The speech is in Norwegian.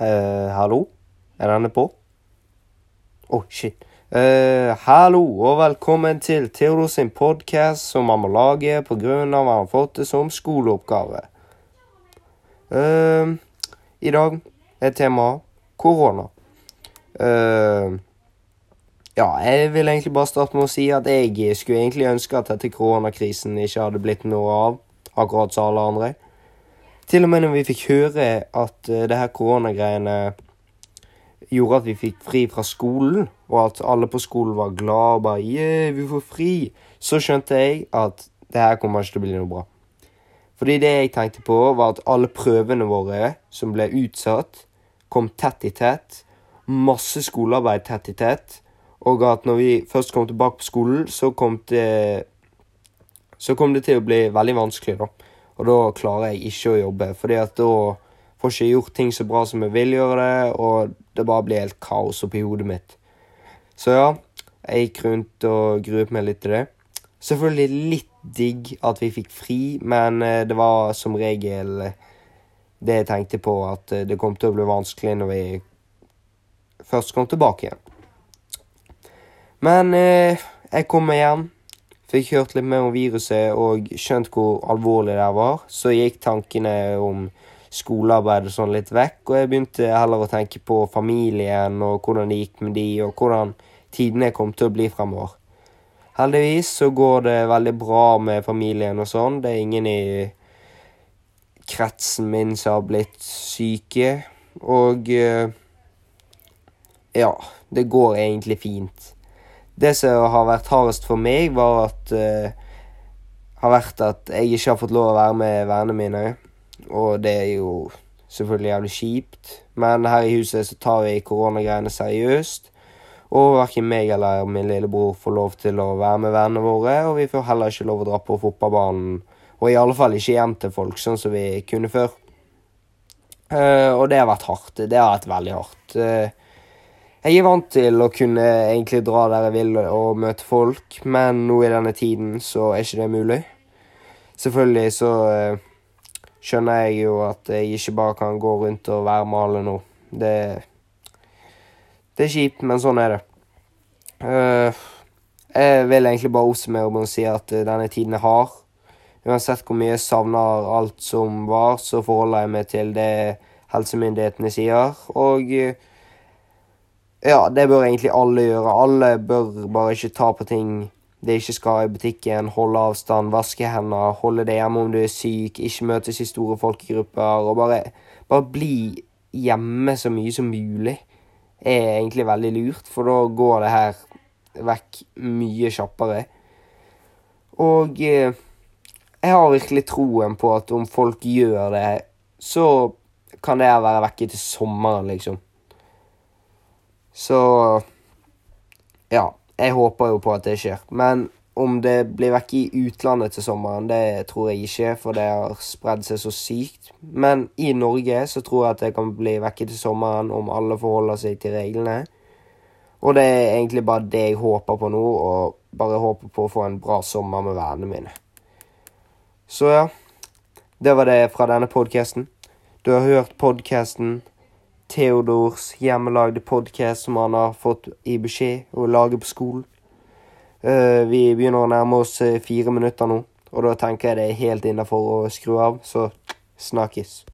Eh, hallo? Er denne på? Å, shit. Eh, hallo, og velkommen til Theodor sin podkast som han må lage pga. han har fått det som skoleoppgave. Eh, I dag er temaet korona. Eh, ja, jeg vil egentlig bare starte med å si at jeg skulle egentlig ønske at dette koronakrisen ikke hadde blitt noe av, akkurat som alle andre. Til og med når vi fikk høre at uh, det her koronagreiene gjorde at vi fikk fri fra skolen, og at alle på skolen var glade og bare Yeah, vi får fri. Så skjønte jeg at det her kommer ikke til å bli noe bra. Fordi det jeg tenkte på, var at alle prøvene våre som ble utsatt, kom tett i tett. Masse skolearbeid tett i tett. Og at når vi først kom tilbake på skolen, så kom det Så kom det til å bli veldig vanskelig, da. Og da klarer jeg ikke å jobbe, fordi at da får jeg ikke gjort ting så bra som jeg vil gjøre det, og det bare blir helt kaos oppi hodet mitt. Så ja, jeg gikk rundt og gruet meg litt til det. Selvfølgelig litt digg at vi fikk fri, men eh, det var som regel det jeg tenkte på, at eh, det kom til å bli vanskelig når vi først kom tilbake igjen. Men eh, jeg kom meg hjem. Fikk hørt litt mer om viruset og skjønt hvor alvorlig det var. Så gikk tankene om skolearbeid og sånn litt vekk, og jeg begynte heller å tenke på familien og hvordan det gikk med de, og hvordan tidene kom til å bli fremover. Heldigvis så går det veldig bra med familien og sånn. Det er ingen i kretsen min som har blitt syke, og eh, ja, det går egentlig fint. Det som har vært hardest for meg, var at uh, har vært at jeg ikke har fått lov å være med vennene mine. Og det er jo selvfølgelig jævlig kjipt. Men her i huset så tar vi koronagreiene seriøst. Og verken meg eller min lillebror får lov til å være med vennene våre. Og vi får heller ikke lov å dra på fotballbanen. Og i alle fall ikke hjem til folk, sånn som vi kunne før. Uh, og det har vært hardt. Det har vært veldig hardt. Uh, jeg er vant til å kunne egentlig dra der jeg vil og møte folk, men nå i denne tiden så er ikke det mulig. Selvfølgelig så uh, skjønner jeg jo at jeg ikke bare kan gå rundt og være med alle nå. Det, det er kjipt, men sånn er det. Uh, jeg vil egentlig bare oppsummere med å si at uh, denne tiden er hard. Uansett hvor mye jeg savner alt som var, så forholder jeg meg til det helsemyndighetene sier. Og ja, det bør egentlig alle gjøre. Alle bør bare ikke ta på ting de ikke skal i butikken. Holde avstand, vaske hender, holde deg hjemme om du er syk, ikke møtes i store folkegrupper. Og bare, bare bli hjemme så mye som mulig er egentlig veldig lurt, for da går det her vekk mye kjappere. Og eh, jeg har virkelig troen på at om folk gjør det, så kan det være vekke til sommeren, liksom. Så Ja. Jeg håper jo på at det skjer. Men om det blir vekk i utlandet til sommeren, det tror jeg ikke, for det har spredd seg så sykt. Men i Norge så tror jeg at det kan bli vekke til sommeren om alle forholder seg til reglene. Og det er egentlig bare det jeg håper på nå, og bare håper på å få en bra sommer med vennene mine. Så ja. Det var det fra denne podkasten. Du har hørt podkasten Theodors hjemmelagde podkast som han har fått i beskjed å lage på skolen. Uh, vi begynner å nærme oss uh, fire minutter nå, og da tenker jeg det er helt innafor å skru av, så snakkes.